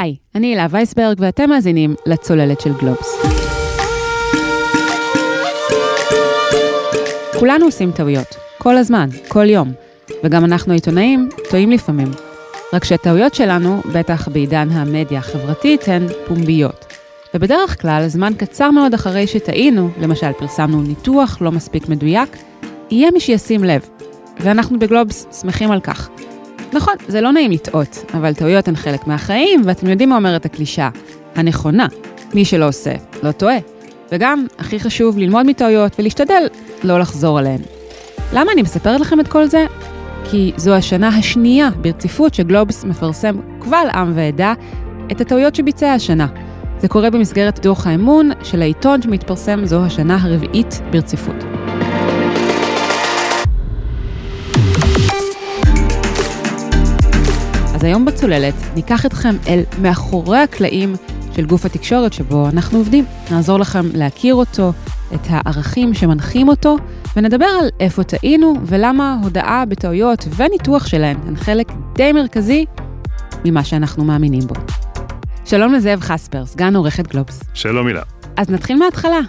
היי, אני הילה וייסברג ואתם מאזינים לצוללת של גלובס. כולנו עושים טעויות, כל הזמן, כל יום, וגם אנחנו העיתונאים טועים לפעמים. רק שהטעויות שלנו, בטח בעידן המדיה החברתית, הן פומביות. ובדרך כלל, זמן קצר מאוד אחרי שטעינו, למשל פרסמנו ניתוח לא מספיק מדויק, יהיה מי שישים לב. ואנחנו בגלובס שמחים על כך. נכון, זה לא נעים לטעות, אבל טעויות הן חלק מהחיים, ואתם יודעים מה אומרת הקלישה, הנכונה. מי שלא עושה, לא טועה. וגם, הכי חשוב ללמוד מטעויות ולהשתדל לא לחזור עליהן. למה אני מספרת לכם את כל זה? כי זו השנה השנייה ברציפות שגלובס מפרסם קבל עם ועדה את הטעויות שביצע השנה. זה קורה במסגרת דוח האמון של העיתון שמתפרסם זו השנה הרביעית ברציפות. אז היום בצוללת ניקח אתכם אל מאחורי הקלעים של גוף התקשורת שבו אנחנו עובדים. נעזור לכם להכיר אותו, את הערכים שמנחים אותו, ונדבר על איפה טעינו ולמה הודעה בטעויות וניתוח שלהן הן חלק די מרכזי ממה שאנחנו מאמינים בו. שלום לזאב חספר, סגן עורכת גלובס. שלום מילה. אז נתחיל מההתחלה.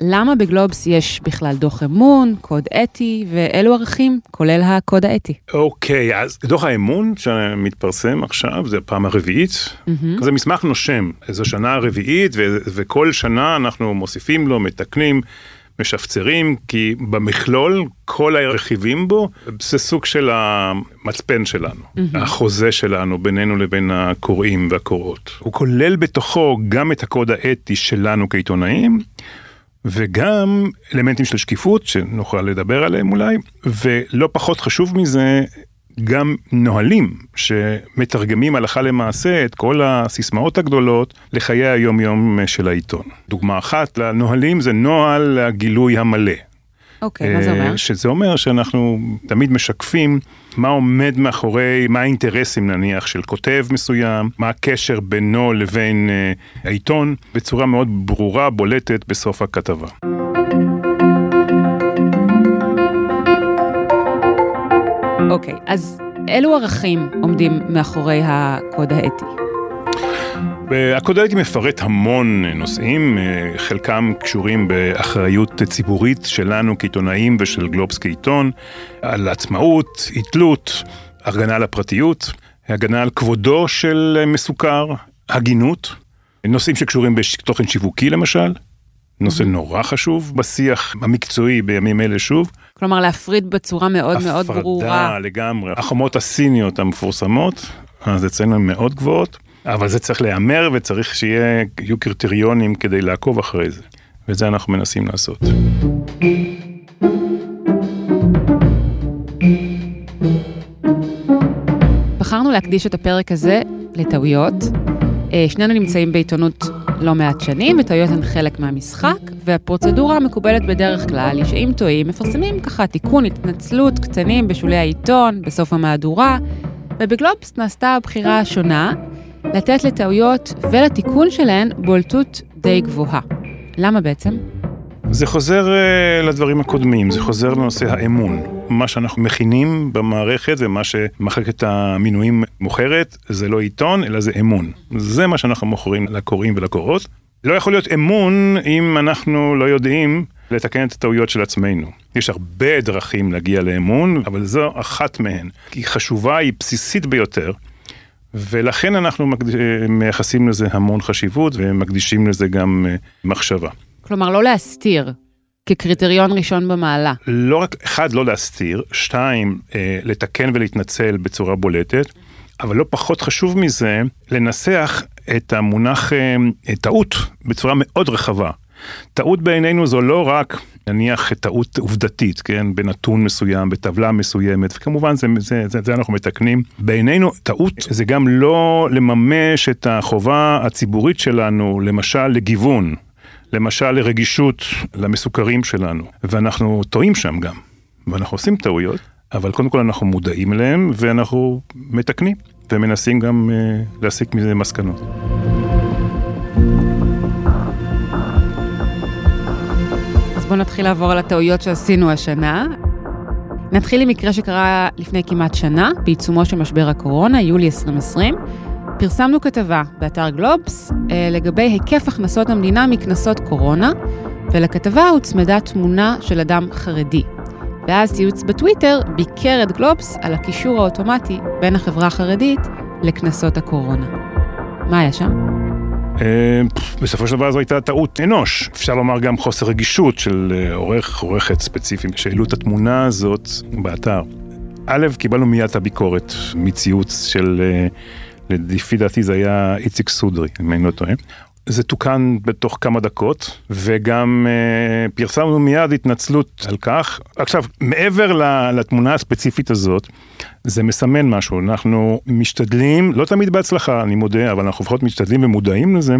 למה בגלובס יש בכלל דוח אמון, קוד אתי, ואילו ערכים, כולל הקוד האתי? אוקיי, אז דוח האמון שמתפרסם עכשיו, זה הפעם הרביעית, mm-hmm. זה מסמך נושם, זו שנה הרביעית, ו- וכל שנה אנחנו מוסיפים לו, מתקנים. משפצרים, כי במכלול, כל הרכיבים בו, זה סוג של המצפן שלנו, mm-hmm. החוזה שלנו בינינו לבין הקוראים והקוראות. הוא כולל בתוכו גם את הקוד האתי שלנו כעיתונאים, וגם אלמנטים של שקיפות, שנוכל לדבר עליהם אולי, ולא פחות חשוב מזה, גם נהלים שמתרגמים הלכה למעשה את כל הסיסמאות הגדולות לחיי היום-יום של העיתון. דוגמה אחת לנהלים זה נוהל הגילוי המלא. אוקיי, okay, מה זה אומר? אה, שזה אומר שאנחנו תמיד משקפים מה עומד מאחורי, מה האינטרסים נניח של כותב מסוים, מה הקשר בינו לבין uh, העיתון, בצורה מאוד ברורה, בולטת בסוף הכתבה. אוקיי, okay, אז אילו ערכים עומדים מאחורי הקוד האתי? הקוד האתי מפרט המון נושאים, אה, חלקם קשורים באחריות ציבורית שלנו כעיתונאים ושל גלובס כעיתון, על עצמאות, אי-תלות, הגנה על הפרטיות, הגנה על כבודו של מסוכר, הגינות, נושאים שקשורים בתוכן שיווקי למשל, נושא נורא חשוב בשיח המקצועי בימים אלה שוב. כלומר להפריד בצורה מאוד מאוד ברורה. הפרדה לגמרי. החומות הסיניות המפורסמות, אז אצלנו הן מאוד גבוהות. אבל זה צריך להיאמר וצריך שיהיו קריטריונים כדי לעקוב אחרי זה. וזה אנחנו מנסים לעשות. בחרנו להקדיש את הפרק הזה לטעויות. אה, שנינו נמצאים בעיתונות לא מעט שנים, וטעויות הן חלק מהמשחק, והפרוצדורה המקובלת בדרך כלל היא שאם טועים, מפרסמים ככה תיקון, התנצלות קטנים בשולי העיתון, בסוף המהדורה, ובגלובס נעשתה הבחירה השונה, לתת לטעויות ולתיקון שלהן בולטות די גבוהה. למה בעצם? זה חוזר uh, לדברים הקודמים, זה חוזר לנושא האמון. מה שאנחנו מכינים במערכת ומה שמחלקת המינויים מוכרת, זה לא עיתון, אלא זה אמון. זה מה שאנחנו מוכרים לקוראים ולקוראות. לא יכול להיות אמון אם אנחנו לא יודעים לתקן את הטעויות של עצמנו. יש הרבה דרכים להגיע לאמון, אבל זו אחת מהן. היא חשובה, היא בסיסית ביותר. ולכן אנחנו מייחסים לזה המון חשיבות ומקדישים לזה גם אה, מחשבה. כלומר, לא להסתיר. כקריטריון ראשון במעלה. לא רק, אחד, לא להסתיר, שתיים, אה, לתקן ולהתנצל בצורה בולטת, אבל לא פחות חשוב מזה, לנסח את המונח אה, טעות בצורה מאוד רחבה. טעות בעינינו זו לא רק נניח טעות עובדתית, כן, בנתון מסוים, בטבלה מסוימת, וכמובן זה, זה, זה, זה אנחנו מתקנים. בעינינו טעות זה גם לא לממש את החובה הציבורית שלנו, למשל לגיוון, למשל לרגישות למסוכרים שלנו, ואנחנו טועים שם גם, ואנחנו עושים טעויות, אבל קודם כל אנחנו מודעים אליהם ואנחנו מתקנים, ומנסים גם uh, להסיק מזה מסקנות. אז בואו נתחיל לעבור על הטעויות שעשינו השנה. נתחיל עם מקרה שקרה לפני כמעט שנה, בעיצומו של משבר הקורונה, יולי 2020. פרסמנו כתבה באתר גלובס אה, לגבי היקף הכנסות המדינה מקנסות קורונה, ולכתבה הוצמדה תמונה של אדם חרדי. ואז ציוץ בטוויטר ביקר את גלובס על הקישור האוטומטי בין החברה החרדית לקנסות הקורונה. מה היה שם? אה, בסופו של דבר זו הייתה טעות אנוש, אפשר לומר גם חוסר רגישות של אה, עורך, עורכת ספציפיים, כשהעלו את התמונה הזאת באתר. א', קיבלנו מיד את הביקורת מציוץ של, אה, לפי דעתי זה היה איציק סודרי, אם אני לא טועה. זה תוקן בתוך כמה דקות, וגם אה, פרסמנו מיד התנצלות על כך. עכשיו, מעבר לתמונה הספציפית הזאת, זה מסמן משהו, אנחנו משתדלים, לא תמיד בהצלחה, אני מודה, אבל אנחנו לפחות משתדלים ומודעים לזה,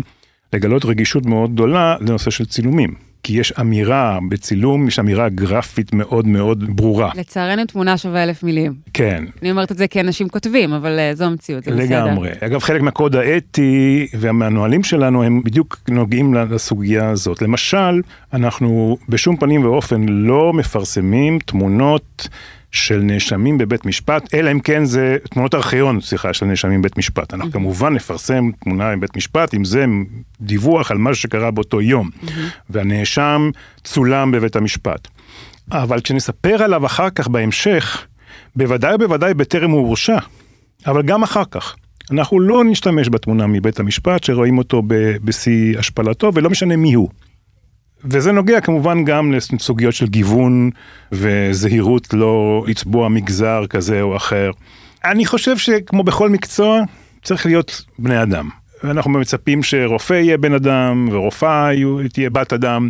לגלות רגישות מאוד גדולה לנושא של צילומים. כי יש אמירה בצילום, יש אמירה גרפית מאוד מאוד ברורה. לצערנו תמונה שווה אלף מילים. כן. אני אומרת את זה כי אנשים כותבים, אבל uh, זו המציאות, זה לגמרי. בסדר. לגמרי. אגב, חלק מהקוד האתי והנהלים שלנו הם בדיוק נוגעים לסוגיה הזאת. למשל, אנחנו בשום פנים ואופן לא מפרסמים תמונות של נאשמים בבית משפט, אלא אם כן זה תמונות ארכיון, סליחה, של נאשמים בבית משפט. אנחנו כמובן נפרסם תמונה מבית משפט, אם זה דיווח על מה שקרה באותו יום, והנאשם צולם בבית המשפט. אבל כשנספר עליו אחר כך בהמשך, בוודאי ובוודאי בטרם הוא הורשע, אבל גם אחר כך. אנחנו לא נשתמש בתמונה מבית המשפט שרואים אותו בשיא השפלתו ולא משנה מי הוא. וזה נוגע כמובן גם לסוגיות של גיוון וזהירות לא לצבוע מגזר כזה או אחר. אני חושב שכמו בכל מקצוע, צריך להיות בני אדם. אנחנו מצפים שרופא יהיה בן אדם ורופאה תהיה בת אדם.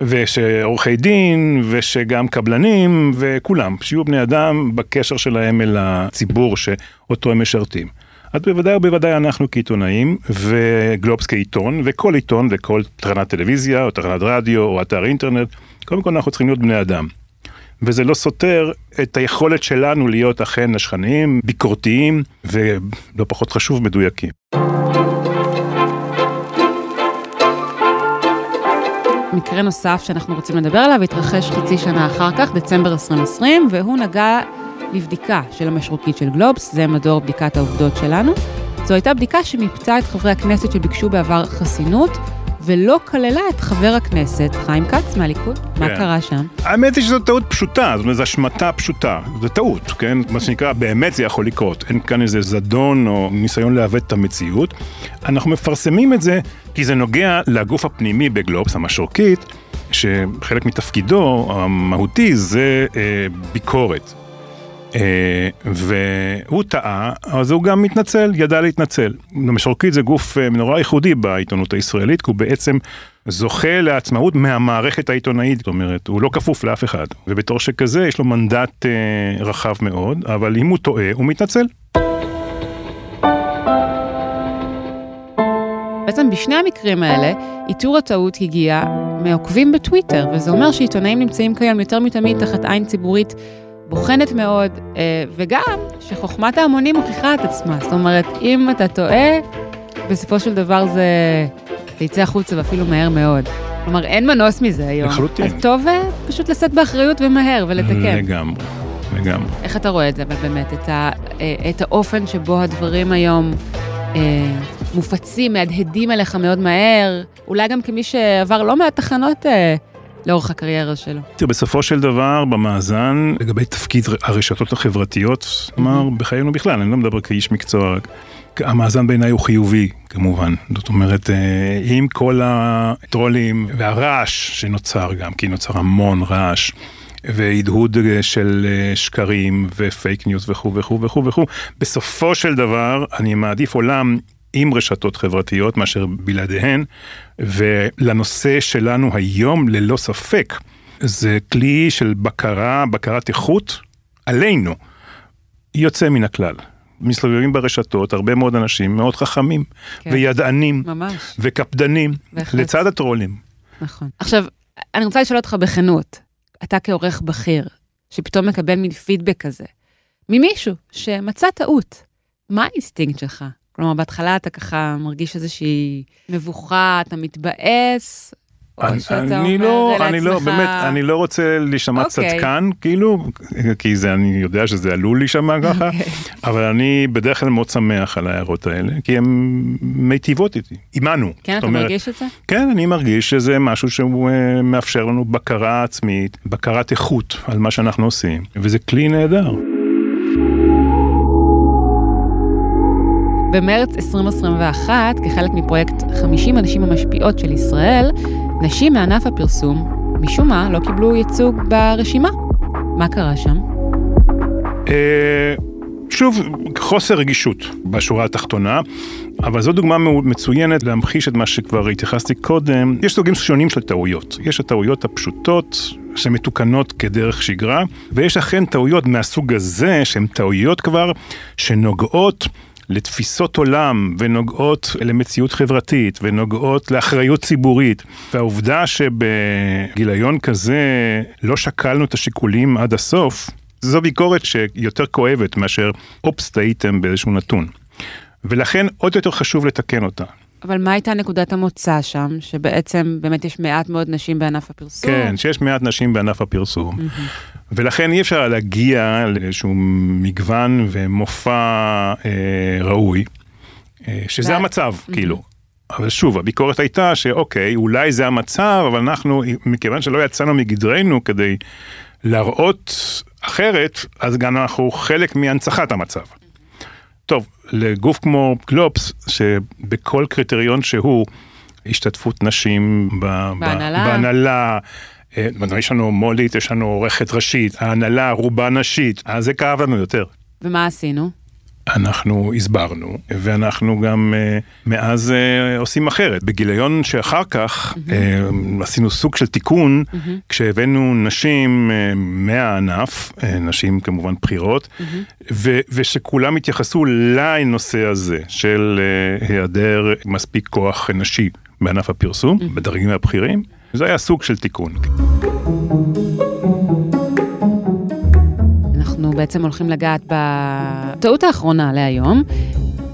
ושעורכי דין ושגם קבלנים וכולם שיהיו בני אדם בקשר שלהם אל הציבור שאותו הם משרתים. אז בוודאי ובוודאי אנחנו כעיתונאים, וגלובס כעיתון, וכל עיתון וכל תחנת טלוויזיה, או תחנת רדיו, או אתר אינטרנט, קודם כל אנחנו צריכים להיות בני אדם. וזה לא סותר את היכולת שלנו להיות אכן נשכניים, ביקורתיים, ולא פחות חשוב, מדויקים. מקרה נוסף שאנחנו רוצים לדבר עליו התרחש חצי שנה אחר כך, דצמבר 2020, והוא נגע לבדיקה של המשרוקית של גלובס, זה מדור בדיקת העובדות שלנו. זו הייתה בדיקה שמיפתה את חברי הכנסת שביקשו בעבר חסינות, ולא כללה את חבר הכנסת חיים כץ מהליכוד. כן. מה קרה שם? האמת היא שזו טעות פשוטה, זאת אומרת, זו השמטה פשוטה. זו טעות, כן? מה שנקרא, באמת זה יכול לקרות. אין כאן איזה זדון או ניסיון לעוות את המציאות. אנחנו מפרסמים את זה כי זה נוגע לגוף הפנימי בגלובס, המשרוקית, שחלק מתפקידו המהותי זה אה, ביקורת. אה, והוא טעה, אז הוא גם מתנצל, ידע להתנצל. משרוקית זה גוף אה, נורא ייחודי בעיתונות הישראלית, כי הוא בעצם זוכה לעצמאות מהמערכת העיתונאית, זאת אומרת, הוא לא כפוף לאף אחד, ובתור שכזה יש לו מנדט אה, רחב מאוד, אבל אם הוא טועה, הוא מתנצל. בעצם בשני המקרים האלה, איתור הטעות הגיע מעוקבים בטוויטר, וזה אומר שעיתונאים נמצאים כיום יותר מתמיד תחת עין ציבורית בוחנת מאוד, אה, וגם שחוכמת ההמונים מוכיחה את עצמה. זאת אומרת, אם אתה טועה, בסופו של דבר זה, זה יצא החוצה ואפילו מהר מאוד. כלומר, אין מנוס מזה היום. לחלוטין. אז טוב אה, פשוט לשאת באחריות ומהר ולתקן. לגמרי, לגמרי. איך אתה רואה את זה, אבל באמת, את, ה, אה, את האופן שבו הדברים היום אה, מופצים, מהדהדים אליך מאוד מהר, אולי גם כמי שעבר לא מעט תחנות אה, לאורך הקריירה שלו. תראה, בסופו של דבר, במאזן, לגבי תפקיד הרשתות החברתיות, כלומר, בחיינו בכלל, אני לא מדבר כאיש מקצוע, המאזן בעיניי הוא חיובי, כמובן. זאת אומרת, אה, עם כל הטרולים והרעש שנוצר גם, כי נוצר המון רעש. והדהוד של אה, שקרים ופייק ניוז וכו' וכו' וכו' וכו'. בסופו של דבר, אני מעדיף עולם עם רשתות חברתיות מאשר בלעדיהן, ולנושא שלנו היום ללא ספק, זה כלי של בקרה, בקרת איכות עלינו, יוצא מן הכלל. מסתובבים ברשתות הרבה מאוד אנשים מאוד חכמים, כן. וידענים, ממש. וקפדנים, בהחלט. לצד הטרולים. נכון. עכשיו, אני רוצה לשאול אותך בכנות, אתה כעורך בכיר, שפתאום מקבל מין פידבק כזה, ממישהו שמצא טעות, מה האינסטינקט שלך? כלומר, בהתחלה אתה ככה מרגיש איזושהי מבוכה, אתה מתבאס, אני לא, אני לא, באמת, אני לא רוצה להישמע אוקיי. צדקן, כאילו, כי זה, אני יודע שזה עלול להישמע ככה, אוקיי. אבל אני בדרך כלל מאוד שמח על ההערות האלה, כי הן מיטיבות איתי, עימנו. כן, אתה אומרת, מרגיש את זה? כן, אני מרגיש שזה משהו שהוא אה, מאפשר לנו בקרה עצמית, בקרת איכות על מה שאנחנו עושים, וזה כלי נהדר. במרץ 2021, כחלק מפרויקט 50 הנשים המשפיעות של ישראל, נשים מענף הפרסום, משום מה, לא קיבלו ייצוג ברשימה. מה קרה שם? אה, שוב, חוסר רגישות בשורה התחתונה, אבל זו דוגמה מצוינת להמחיש את מה שכבר התייחסתי קודם. יש סוגים שונים של טעויות. יש הטעויות הפשוטות, שמתוקנות כדרך שגרה, ויש אכן טעויות מהסוג הזה, שהן טעויות כבר, שנוגעות לתפיסות עולם ונוגעות למציאות חברתית ונוגעות לאחריות ציבורית. והעובדה שבגיליון כזה לא שקלנו את השיקולים עד הסוף, זו ביקורת שיותר כואבת מאשר אופס טעיתם באיזשהו נתון. ולכן עוד יותר חשוב לתקן אותה. אבל מה הייתה נקודת המוצא שם, שבעצם באמת יש מעט מאוד נשים בענף הפרסום? כן, שיש מעט נשים בענף הפרסום. ולכן אי אפשר להגיע לאיזשהו מגוון ומופע אה, ראוי, אה, שזה ואת- המצב, כאילו. אבל שוב, הביקורת הייתה שאוקיי, אולי זה המצב, אבל אנחנו, מכיוון שלא יצאנו מגדרנו כדי להראות אחרת, אז גם אנחנו חלק מהנצחת המצב. טוב, לגוף כמו גלובס, שבכל קריטריון שהוא, השתתפות נשים ב- בהנהלה. בהנהלה, אה, יש לנו מולית, יש לנו עורכת ראשית, ההנהלה רובה נשית, אז זה כאב לנו יותר. ומה עשינו? אנחנו הסברנו, ואנחנו גם אה, מאז אה, עושים אחרת. בגיליון שאחר כך אה, עשינו סוג של תיקון, כשהבאנו נשים מהענף, נשים כמובן בכירות, ו- ושכולם התייחסו לנושא הזה של היעדר מספיק כוח נשי בענף הפרסום, בדרגים הבכירים. זה היה סוג של תיקון. בעצם הולכים לגעת בטעות האחרונה להיום.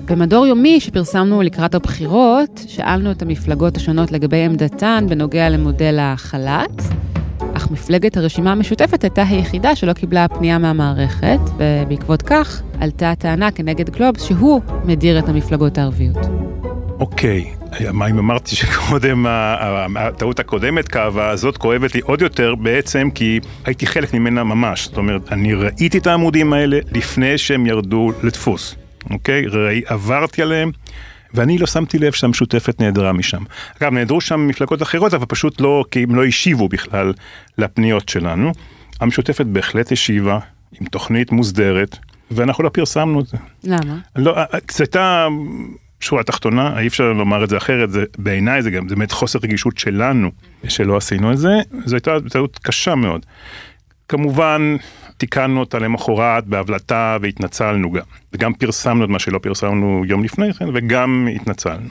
במדור יומי שפרסמנו לקראת הבחירות, שאלנו את המפלגות השונות לגבי עמדתן בנוגע למודל החל"ת, אך מפלגת הרשימה המשותפת הייתה היחידה שלא קיבלה פנייה מהמערכת, ובעקבות כך עלתה הטענה כנגד גלובס שהוא מדיר את המפלגות הערביות. אוקיי, מה אם אמרתי שקודם, הטעות הקודמת כאבה, זאת כואבת לי עוד יותר בעצם כי הייתי חלק ממנה ממש. זאת אומרת, אני ראיתי את העמודים האלה לפני שהם ירדו לדפוס, אוקיי? ראי, עברתי עליהם. ואני לא שמתי לב שהמשותפת נעדרה משם. אגב, נעדרו שם מפלגות אחרות, אבל פשוט לא, כי הם לא השיבו בכלל לפניות שלנו. המשותפת בהחלט השיבה, עם תוכנית מוסדרת, ואנחנו לא פרסמנו את זה. למה? לא, זו הייתה שורה תחתונה, אי אפשר לומר את זה אחרת, זה, בעיניי זה גם זה באמת חוסר רגישות שלנו שלא עשינו את זה, זו הייתה טעות קשה מאוד. כמובן, תיקנו אותה למחרת בהבלטה והתנצלנו גם. וגם פרסמנו את מה שלא פרסמנו יום לפני כן, וגם התנצלנו.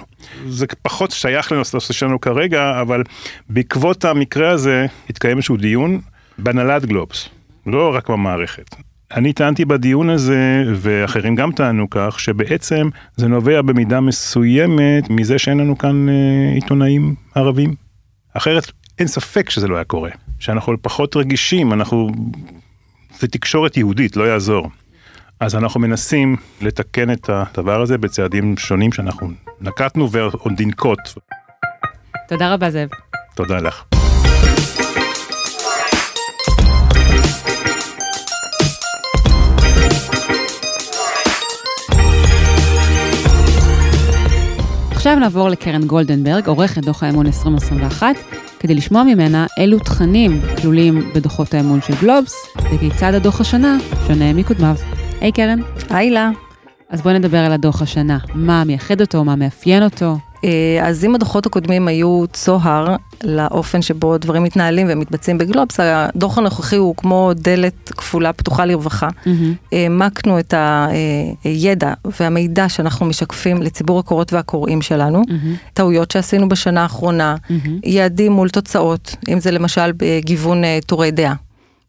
זה פחות שייך לנושא שלנו כרגע, אבל בעקבות המקרה הזה התקיים איזשהו דיון בהנהלת גלובס, לא רק במערכת. אני טענתי בדיון הזה, ואחרים גם טענו כך, שבעצם זה נובע במידה מסוימת מזה שאין לנו כאן אה, עיתונאים ערבים. אחרת אין ספק שזה לא היה קורה. שאנחנו פחות רגישים, אנחנו... זה תקשורת יהודית, לא יעזור. אז אנחנו מנסים לתקן את הדבר הזה בצעדים שונים שאנחנו נקטנו ועוד ננקוט. תודה רבה, זאב. תודה לך. עכשיו נעבור לקרן גולדנברג, עורכת דוח האמון 2021, כדי לשמוע ממנה אילו תכנים כלולים בדוחות האמון של גלובס, וכיצד הדוח השנה שונה מקודמיו. היי קרן. היי לה. אז בואי נדבר על הדוח השנה. מה מייחד אותו, מה מאפיין אותו. אה, אז אם הדוחות הקודמים היו צוהר לאופן שבו דברים מתנהלים ומתבצעים בגלובס, הדוח הנוכחי הוא כמו דלת כפולה פתוחה לרווחה. העמקנו את הידע והמידע שאנחנו משקפים לציבור הקוראות והקוראים שלנו, טעויות שעשינו בשנה האחרונה, יעדים מול תוצאות, אם זה למשל בגיוון אה, טורי דעה.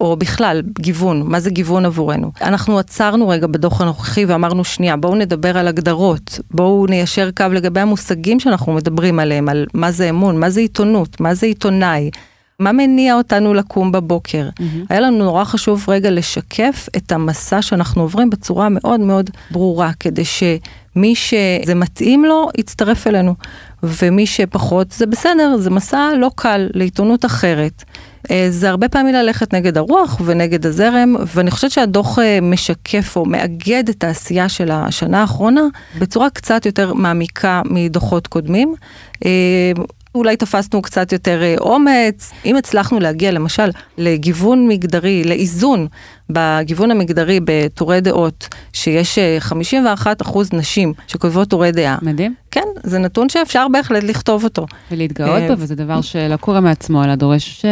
או בכלל, גיוון, מה זה גיוון עבורנו. אנחנו עצרנו רגע בדוח הנוכחי ואמרנו, שנייה, בואו נדבר על הגדרות, בואו ניישר קו לגבי המושגים שאנחנו מדברים עליהם, על מה זה אמון, מה זה עיתונות, מה זה עיתונאי. מה מניע אותנו לקום בבוקר? Mm-hmm. היה לנו נורא חשוב רגע לשקף את המסע שאנחנו עוברים בצורה מאוד מאוד ברורה, כדי שמי שזה מתאים לו, יצטרף אלינו. ומי שפחות, זה בסדר, זה מסע לא קל לעיתונות אחרת. אה, זה הרבה פעמים ללכת נגד הרוח ונגד הזרם, ואני חושבת שהדוח אה, משקף או מאגד את העשייה של השנה האחרונה בצורה קצת יותר מעמיקה מדוחות קודמים. אה, אולי תפסנו קצת יותר אה, אומץ, אם הצלחנו להגיע למשל לגיוון מגדרי, לאיזון בגיוון המגדרי בטורי דעות, שיש 51 אה, אחוז נשים שכותבות טורי דעה. מדהים. כן, זה נתון שאפשר בהחלט לכתוב אותו. ולהתגאות בו, וזה דבר שלא קורה מעצמו, אלא דורש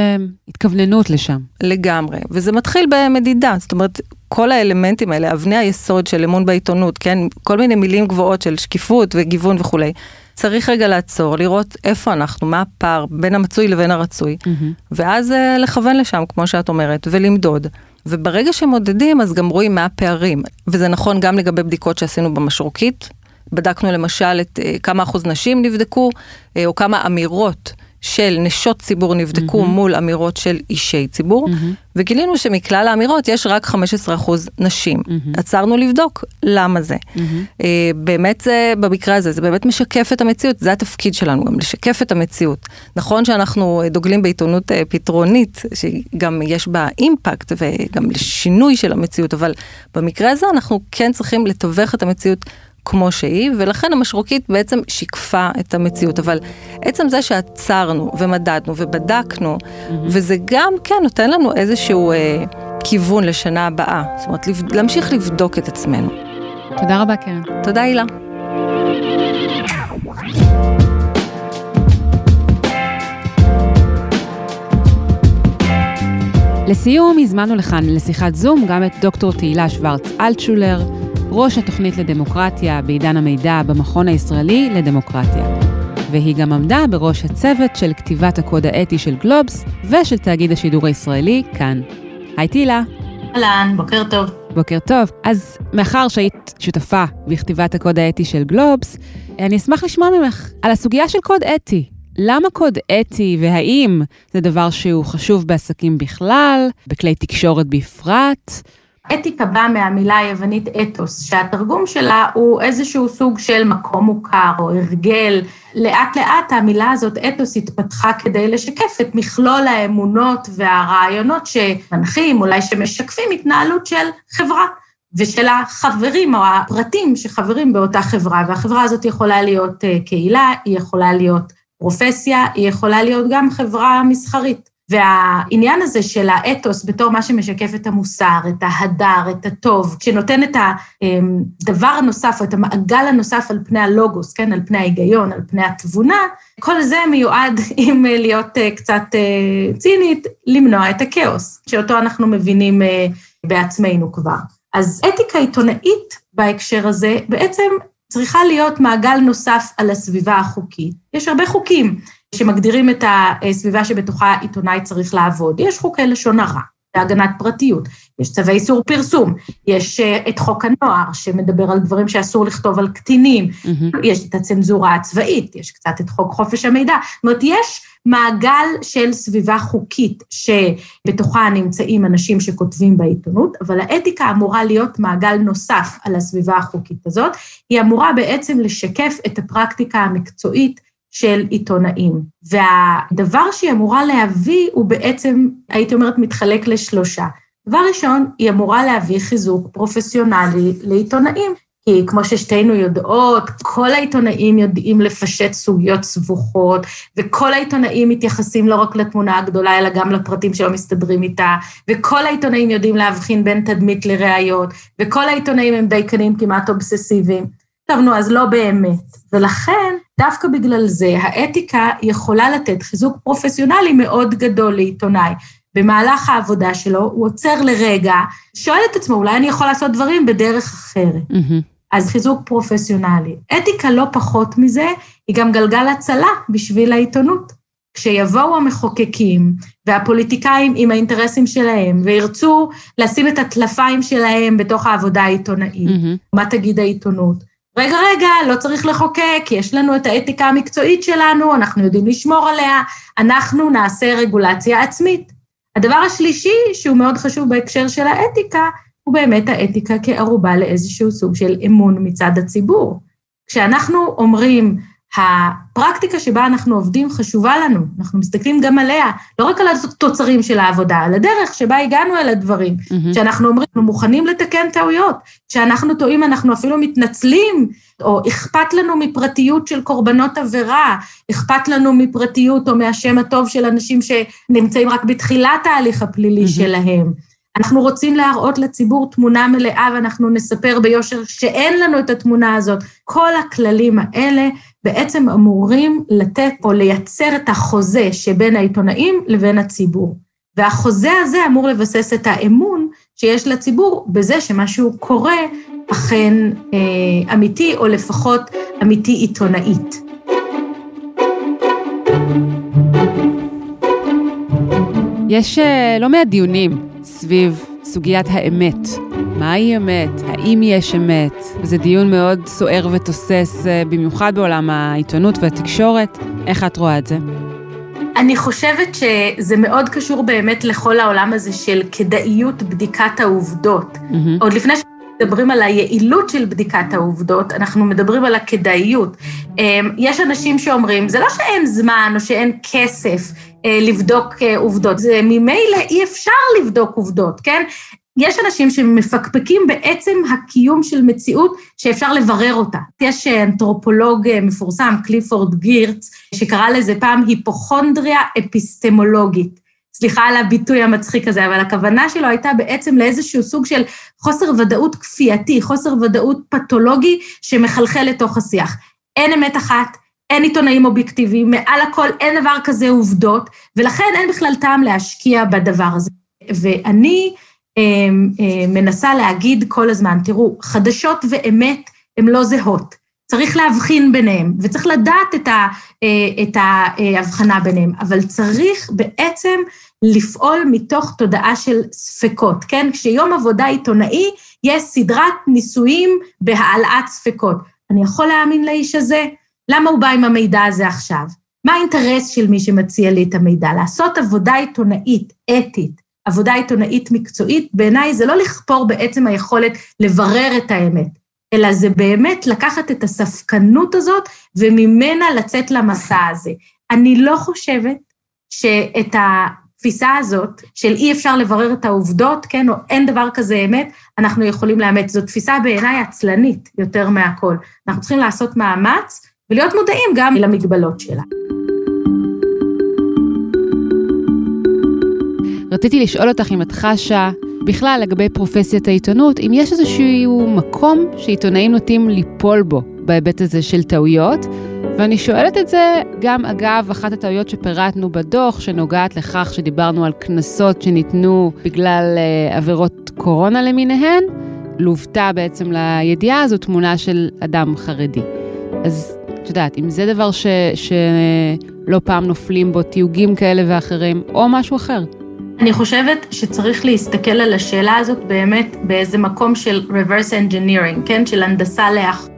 התכווננות לשם. לגמרי, וזה מתחיל במדידה, זאת אומרת, כל האלמנטים האלה, אבני היסוד של אמון בעיתונות, כן, כל מיני מילים גבוהות של שקיפות וגיוון וכולי. צריך רגע לעצור, לראות איפה אנחנו, מה הפער בין המצוי לבין הרצוי, mm-hmm. ואז uh, לכוון לשם, כמו שאת אומרת, ולמדוד. וברגע שמודדים, אז גם רואים מה הפערים. וזה נכון גם לגבי בדיקות שעשינו במשרוקית. בדקנו למשל את uh, כמה אחוז נשים נבדקו, uh, או כמה אמירות של נשות ציבור נבדקו mm-hmm. מול אמירות של אישי ציבור, mm-hmm. וגילינו שמכלל האמירות יש רק 15% נשים. Mm-hmm. עצרנו לבדוק למה זה. Mm-hmm. Uh, באמת זה, במקרה הזה, זה באמת משקף את המציאות, זה התפקיד שלנו, גם לשקף את המציאות. נכון שאנחנו דוגלים בעיתונות uh, פתרונית, שגם יש בה אימפקט וגם לשינוי של המציאות, אבל במקרה הזה אנחנו כן צריכים לתווך את המציאות. כמו שהיא, ולכן המשרוקית בעצם שיקפה את המציאות. אבל עצם זה שעצרנו ומדדנו ובדקנו, mm-hmm. וזה גם, כן, נותן לנו איזשהו אה, כיוון לשנה הבאה. זאת אומרת, להמשיך לבדוק את עצמנו. תודה רבה, קרן. תודה, הילה. לסיום, הזמנו לכאן לשיחת זום גם את דוקטור תהילה שוורץ אלטשולר, ראש התוכנית לדמוקרטיה בעידן המידע במכון הישראלי לדמוקרטיה. והיא גם עמדה בראש הצוות של כתיבת הקוד האתי של גלובס ושל תאגיד השידור הישראלי, כאן. היי תהילה. אהלן, בוקר טוב. בוקר טוב. אז מאחר שהיית שותפה בכתיבת הקוד האתי של גלובס, אני אשמח לשמוע ממך על הסוגיה של קוד אתי. למה קוד אתי והאם זה דבר שהוא חשוב בעסקים בכלל, בכלי תקשורת בפרט? אתיקה באה מהמילה היוונית אתוס, שהתרגום שלה הוא איזשהו סוג של מקום מוכר או הרגל. לאט לאט המילה הזאת, אתוס, התפתחה כדי לשקף את מכלול האמונות והרעיונות שמנחים, אולי שמשקפים התנהלות של חברה. ושל החברים או הפרטים שחברים באותה חברה, והחברה הזאת יכולה להיות אה, קהילה, היא יכולה להיות פרופסיה, היא יכולה להיות גם חברה מסחרית. והעניין הזה של האתוס בתור מה שמשקף את המוסר, את ההדר, את הטוב, שנותן את הדבר הנוסף, או את המעגל הנוסף על פני הלוגוס, כן, על פני ההיגיון, על פני התבונה, כל זה מיועד, אם להיות אה, קצת אה, צינית, למנוע את הכאוס, שאותו אנחנו מבינים אה, בעצמנו כבר. אז אתיקה עיתונאית בהקשר הזה בעצם צריכה להיות מעגל נוסף על הסביבה החוקית. יש הרבה חוקים שמגדירים את הסביבה שבתוכה עיתונאי צריך לעבוד. יש חוקי לשון הרע, להגנת פרטיות, יש צווי איסור פרסום, יש אה, את חוק הנוער שמדבר על דברים שאסור לכתוב על קטינים, mm-hmm. יש את הצנזורה הצבאית, יש קצת את חוק חופש המידע. זאת אומרת, יש מעגל של סביבה חוקית שבתוכה נמצאים אנשים שכותבים בעיתונות, אבל האתיקה אמורה להיות מעגל נוסף על הסביבה החוקית הזאת. היא אמורה בעצם לשקף את הפרקטיקה המקצועית של עיתונאים. והדבר שהיא אמורה להביא הוא בעצם, הייתי אומרת, מתחלק לשלושה. דבר ראשון, היא אמורה להביא חיזוק פרופסיונלי לעיתונאים, כי כמו ששתינו יודעות, כל העיתונאים יודעים לפשט סוגיות סבוכות, וכל העיתונאים מתייחסים לא רק לתמונה הגדולה, אלא גם לפרטים שלא מסתדרים איתה, וכל העיתונאים יודעים להבחין בין תדמית לראיות, וכל העיתונאים הם דייקנים כמעט אובססיביים. טוב, נו, אז לא באמת. ולכן, דווקא בגלל זה, האתיקה יכולה לתת חיזוק פרופסיונלי מאוד גדול לעיתונאי. במהלך העבודה שלו, הוא עוצר לרגע, שואל את עצמו, אולי אני יכול לעשות דברים בדרך אחרת. Mm-hmm. אז חיזוק פרופסיונלי. אתיקה לא פחות מזה, היא גם גלגל הצלה בשביל העיתונות. כשיבואו המחוקקים והפוליטיקאים עם האינטרסים שלהם וירצו לשים את הטלפיים שלהם בתוך העבודה העיתונאית, mm-hmm. מה תגיד העיתונות? רגע, רגע, לא צריך לחוקק, יש לנו את האתיקה המקצועית שלנו, אנחנו יודעים לשמור עליה, אנחנו נעשה רגולציה עצמית. הדבר השלישי, שהוא מאוד חשוב בהקשר של האתיקה, הוא באמת האתיקה כערובה לאיזשהו סוג של אמון מצד הציבור. כשאנחנו אומרים, הפרקטיקה שבה אנחנו עובדים חשובה לנו, אנחנו מסתכלים גם עליה, לא רק על התוצרים של העבודה, על הדרך שבה הגענו אל הדברים, mm-hmm. שאנחנו אומרים, אנחנו מוכנים לתקן טעויות, כשאנחנו טועים אנחנו אפילו מתנצלים, או אכפת לנו מפרטיות של קורבנות עבירה, אכפת לנו מפרטיות או מהשם הטוב של אנשים שנמצאים רק בתחילת ההליך הפלילי mm-hmm. שלהם. אנחנו רוצים להראות לציבור תמונה מלאה ואנחנו נספר ביושר שאין לנו את התמונה הזאת. כל הכללים האלה בעצם אמורים לתת או לייצר את החוזה שבין העיתונאים לבין הציבור. והחוזה הזה אמור לבסס את האמון שיש לציבור בזה שמשהו קורה אכן אה, אמיתי, או לפחות אמיתי עיתונאית. יש אה, לא מעט דיונים סביב סוגיית האמת. מהי אמת? האם יש אמת? וזה דיון מאוד סוער ותוסס, אה, במיוחד בעולם העיתונות והתקשורת. איך את רואה את זה? אני חושבת שזה מאוד קשור באמת לכל העולם הזה של כדאיות בדיקת העובדות. Mm-hmm. עוד לפני מדברים על היעילות של בדיקת העובדות, אנחנו מדברים על הכדאיות. אמ, יש אנשים שאומרים, זה לא שאין זמן או שאין כסף לבדוק אה, עובדות, זה ממילא אי אפשר לבדוק עובדות, כן? יש אנשים שמפקפקים בעצם הקיום של מציאות שאפשר לברר אותה. יש אנתרופולוג מפורסם, קליפורד גירץ, שקרא לזה פעם היפוכונדריה אפיסטמולוגית. סליחה על הביטוי המצחיק הזה, אבל הכוונה שלו הייתה בעצם לאיזשהו סוג של חוסר ודאות כפייתי, חוסר ודאות פתולוגי שמחלחל לתוך השיח. אין אמת אחת, אין עיתונאים אובייקטיביים, מעל הכל אין דבר כזה עובדות, ולכן אין בכלל טעם להשקיע בדבר הזה. ואני אה, אה, מנסה להגיד כל הזמן, תראו, חדשות ואמת הן לא זהות. צריך להבחין ביניהם, וצריך לדעת את, ה, אה, את ההבחנה ביניהם, אבל צריך בעצם לפעול מתוך תודעה של ספקות, כן? כשיום עבודה עיתונאי, יש סדרת ניסויים בהעלאת ספקות. אני יכול להאמין לאיש הזה? למה הוא בא עם המידע הזה עכשיו? מה האינטרס של מי שמציע לי את המידע? לעשות עבודה עיתונאית, אתית, עבודה עיתונאית מקצועית, בעיניי זה לא לכפור בעצם היכולת לברר את האמת, אלא זה באמת לקחת את הספקנות הזאת וממנה לצאת למסע הזה. אני לא חושבת שאת התפיסה הזאת של אי אפשר לברר את העובדות, כן, או אין דבר כזה אמת, אנחנו יכולים לאמץ. זו תפיסה בעיניי עצלנית יותר מהכל. אנחנו צריכים לעשות מאמץ ולהיות מודעים גם למגבלות שלה. רציתי לשאול אותך אם את חשה בכלל לגבי פרופסיית העיתונות, אם יש איזשהו מקום שעיתונאים נוטים ליפול בו בהיבט הזה של טעויות, ואני שואלת את זה גם אגב אחת הטעויות שפירטנו בדוח, שנוגעת לכך שדיברנו על קנסות שניתנו בגלל uh, עבירות קורונה למיניהן, לוותה בעצם לידיעה הזו תמונה של אדם חרדי. אז את יודעת, אם זה דבר ש, שלא פעם נופלים בו תיוגים כאלה ואחרים, או משהו אחר. אני חושבת שצריך להסתכל על השאלה הזאת באמת באיזה מקום של reverse engineering, כן? של הנדסה לאחור.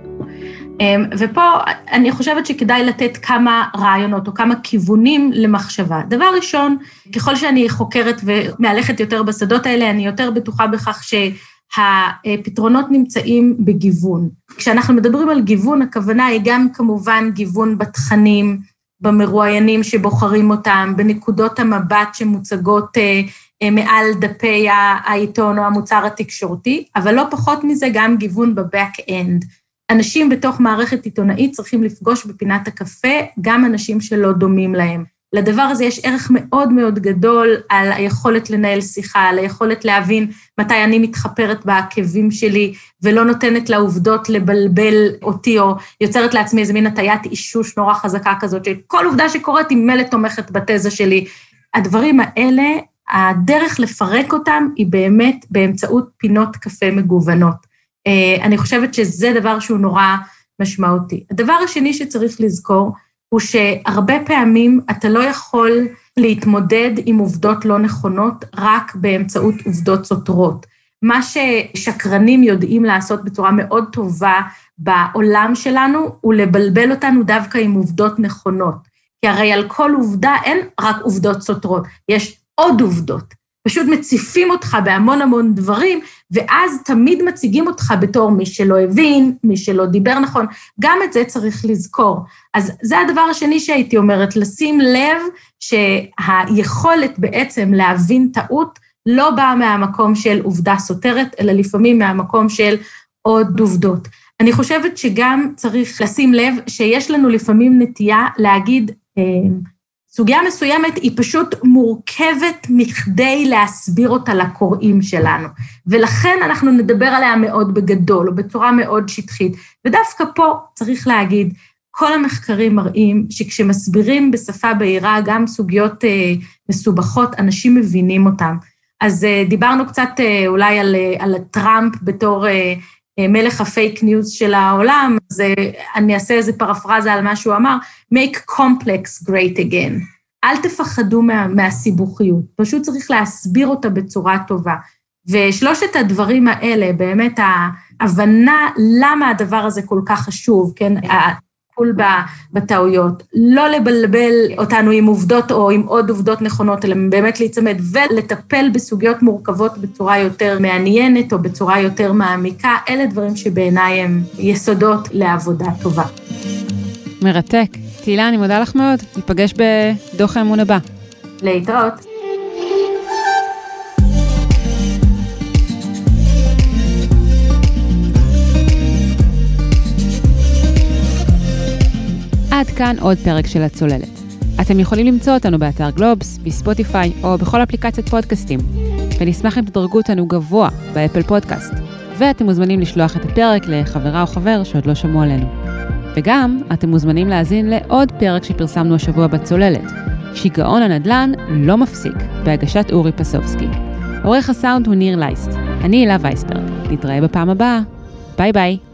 אמ, ופה אני חושבת שכדאי לתת כמה רעיונות או כמה כיוונים למחשבה. דבר ראשון, ככל שאני חוקרת ומהלכת יותר בשדות האלה, אני יותר בטוחה בכך שהפתרונות נמצאים בגיוון. כשאנחנו מדברים על גיוון, הכוונה היא גם כמובן גיוון בתכנים, במרואיינים שבוחרים אותם, בנקודות המבט שמוצגות אה, אה, מעל דפי העיתון או המוצר התקשורתי, אבל לא פחות מזה גם גיוון בבק-אנד. אנשים בתוך מערכת עיתונאית צריכים לפגוש בפינת הקפה גם אנשים שלא דומים להם. לדבר הזה יש ערך מאוד מאוד גדול על היכולת לנהל שיחה, על היכולת להבין מתי אני מתחפרת בעקבים שלי ולא נותנת לעובדות לבלבל אותי, או יוצרת לעצמי איזה מין הטיית אישוש נורא חזקה כזאת, שכל עובדה שקורית היא מלא תומכת בתזה שלי. הדברים האלה, הדרך לפרק אותם היא באמת באמצעות פינות קפה מגוונות. אה, אני חושבת שזה דבר שהוא נורא משמעותי. הדבר השני שצריך לזכור, הוא שהרבה פעמים אתה לא יכול להתמודד עם עובדות לא נכונות רק באמצעות עובדות סותרות. מה ששקרנים יודעים לעשות בצורה מאוד טובה בעולם שלנו, הוא לבלבל אותנו דווקא עם עובדות נכונות. כי הרי על כל עובדה אין רק עובדות סותרות, יש עוד עובדות. פשוט מציפים אותך בהמון המון דברים, ואז תמיד מציגים אותך בתור מי שלא הבין, מי שלא דיבר נכון, גם את זה צריך לזכור. אז זה הדבר השני שהייתי אומרת, לשים לב שהיכולת בעצם להבין טעות לא באה מהמקום של עובדה סותרת, אלא לפעמים מהמקום של עוד עובדות. אני חושבת שגם צריך לשים לב שיש לנו לפעמים נטייה להגיד, אה, סוגיה מסוימת היא פשוט מורכבת מכדי להסביר אותה לקוראים שלנו, ולכן אנחנו נדבר עליה מאוד בגדול, או בצורה מאוד שטחית. ודווקא פה צריך להגיד, כל המחקרים מראים שכשמסבירים בשפה בהירה גם סוגיות אה, מסובכות, אנשים מבינים אותן. אז אה, דיברנו קצת אה, אולי על, אה, על טראמפ בתור אה, מלך הפייק ניוז של העולם, אז אני אעשה איזה פרפרזה על מה שהוא אמר, make complex great again. אל תפחדו מה, מהסיבוכיות, פשוט צריך להסביר אותה בצורה טובה. ושלושת הדברים האלה, באמת ההבנה למה הדבר הזה כל כך חשוב, כן, הטיפול בטעויות, לא לבלבל אותנו עם עובדות או עם עוד עובדות נכונות, אלא באמת להיצמד ולטפל בסוגיות מורכבות בצורה יותר מעניינת או בצורה יותר מעמיקה, אלה דברים שבעיניי הם יסודות לעבודה טובה. מרתק. תהילה, אני מודה לך מאוד. ניפגש בדוח האמון הבא. להתראות. כאן עוד פרק של הצוללת. אתם יכולים למצוא אותנו באתר גלובס, בספוטיפיי או בכל אפליקציית פודקאסטים, ונשמח אם תדרגו אותנו גבוה באפל פודקאסט, ואתם מוזמנים לשלוח את הפרק לחברה או חבר שעוד לא שמעו עלינו. וגם, אתם מוזמנים להאזין לעוד פרק שפרסמנו השבוע בצוללת, שיגעון הנדל"ן לא מפסיק, בהגשת אורי פסובסקי. עורך הסאונד הוא ניר לייסט, אני הילה וייסברג, נתראה בפעם הבאה, ביי ביי.